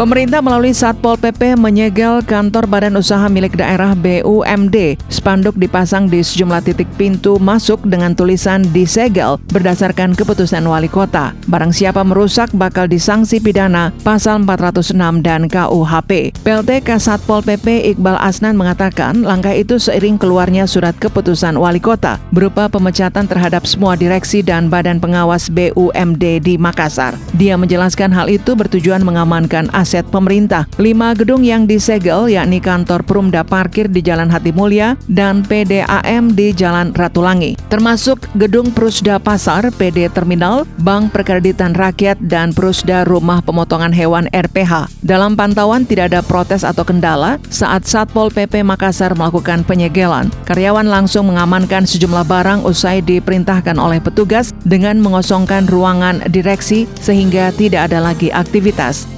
Pemerintah melalui Satpol PP menyegel kantor badan usaha milik daerah BUMD. Spanduk dipasang di sejumlah titik pintu masuk dengan tulisan disegel berdasarkan keputusan wali kota. Barang siapa merusak bakal disanksi pidana pasal 406 dan KUHP. PLT Kasatpol PP Iqbal Asnan mengatakan langkah itu seiring keluarnya surat keputusan wali kota berupa pemecatan terhadap semua direksi dan badan pengawas BUMD di Makassar. Dia menjelaskan hal itu bertujuan mengamankan aset aset pemerintah. Lima gedung yang disegel yakni kantor Perumda Parkir di Jalan Hati Mulia dan PDAM di Jalan Ratulangi, termasuk gedung Prusda Pasar, PD Terminal, Bank Perkreditan Rakyat, dan Prusda Rumah Pemotongan Hewan RPH. Dalam pantauan tidak ada protes atau kendala saat Satpol PP Makassar melakukan penyegelan. Karyawan langsung mengamankan sejumlah barang usai diperintahkan oleh petugas dengan mengosongkan ruangan direksi sehingga tidak ada lagi aktivitas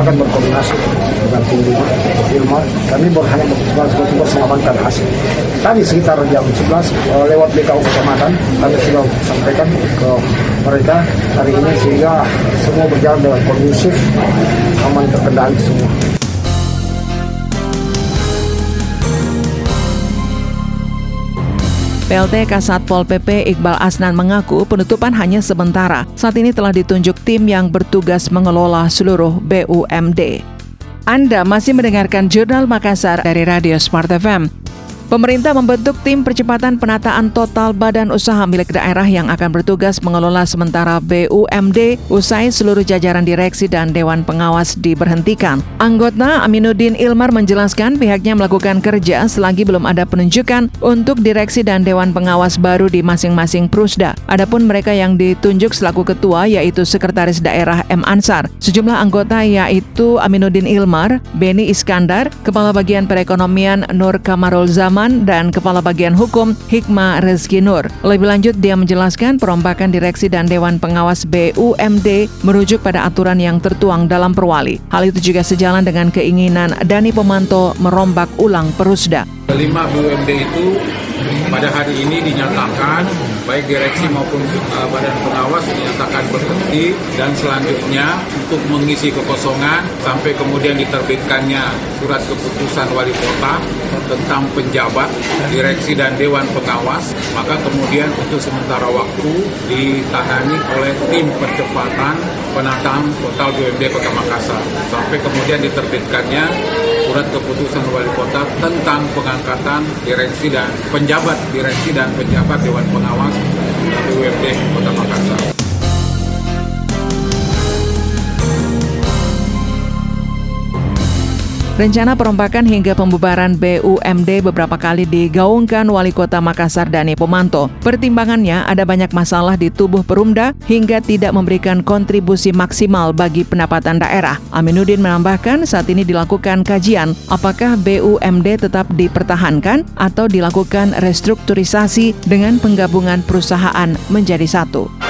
silakan berkoordinasi dengan tim Ilmar. Kami hanya bertugas mengamankan hasil. Tadi sekitar jam 11 eh, lewat BKU Kecamatan kami sudah sampaikan ke mereka hari ini sehingga semua berjalan dengan kondusif, aman terkendali semua. PLT Kasatpol PP Iqbal Asnan mengaku penutupan hanya sementara. Saat ini telah ditunjuk tim yang bertugas mengelola seluruh BUMD. Anda masih mendengarkan Jurnal Makassar dari Radio Smart FM. Pemerintah membentuk tim percepatan penataan total badan usaha milik daerah yang akan bertugas mengelola sementara BUMD usai seluruh jajaran direksi dan dewan pengawas diberhentikan. Anggota Aminuddin Ilmar menjelaskan pihaknya melakukan kerja selagi belum ada penunjukan untuk direksi dan dewan pengawas baru di masing-masing Prusda. Adapun mereka yang ditunjuk selaku ketua yaitu Sekretaris Daerah M. Ansar. Sejumlah anggota yaitu Aminuddin Ilmar, Beni Iskandar, Kepala Bagian Perekonomian Nur Kamarul Zaman, Rahman dan Kepala Bagian Hukum Hikmah Rezki Nur. Lebih lanjut, dia menjelaskan perombakan direksi dan Dewan Pengawas BUMD merujuk pada aturan yang tertuang dalam perwali. Hal itu juga sejalan dengan keinginan Dani Pemanto merombak ulang Perusda. Kelima BUMD itu pada hari ini dinyatakan baik direksi maupun uh, badan pengawas dinyatakan berhenti dan selanjutnya untuk mengisi kekosongan sampai kemudian diterbitkannya surat keputusan wali kota tentang penjabat direksi dan dewan pengawas maka kemudian untuk sementara waktu ditangani oleh tim percepatan penataan total BUMD Kota Makassar. Sampai kemudian diterbitkannya surat keputusan wali kota tentang pengangkatan direksi dan penjabat direksi dan penjabat dewan pengawas BUMD Kota Makassar. Rencana perombakan hingga pembubaran BUMD beberapa kali digaungkan Wali Kota Makassar Dani Pomanto. Pertimbangannya ada banyak masalah di tubuh Perumda hingga tidak memberikan kontribusi maksimal bagi pendapatan daerah. Aminuddin menambahkan saat ini dilakukan kajian apakah BUMD tetap dipertahankan atau dilakukan restrukturisasi dengan penggabungan perusahaan menjadi satu.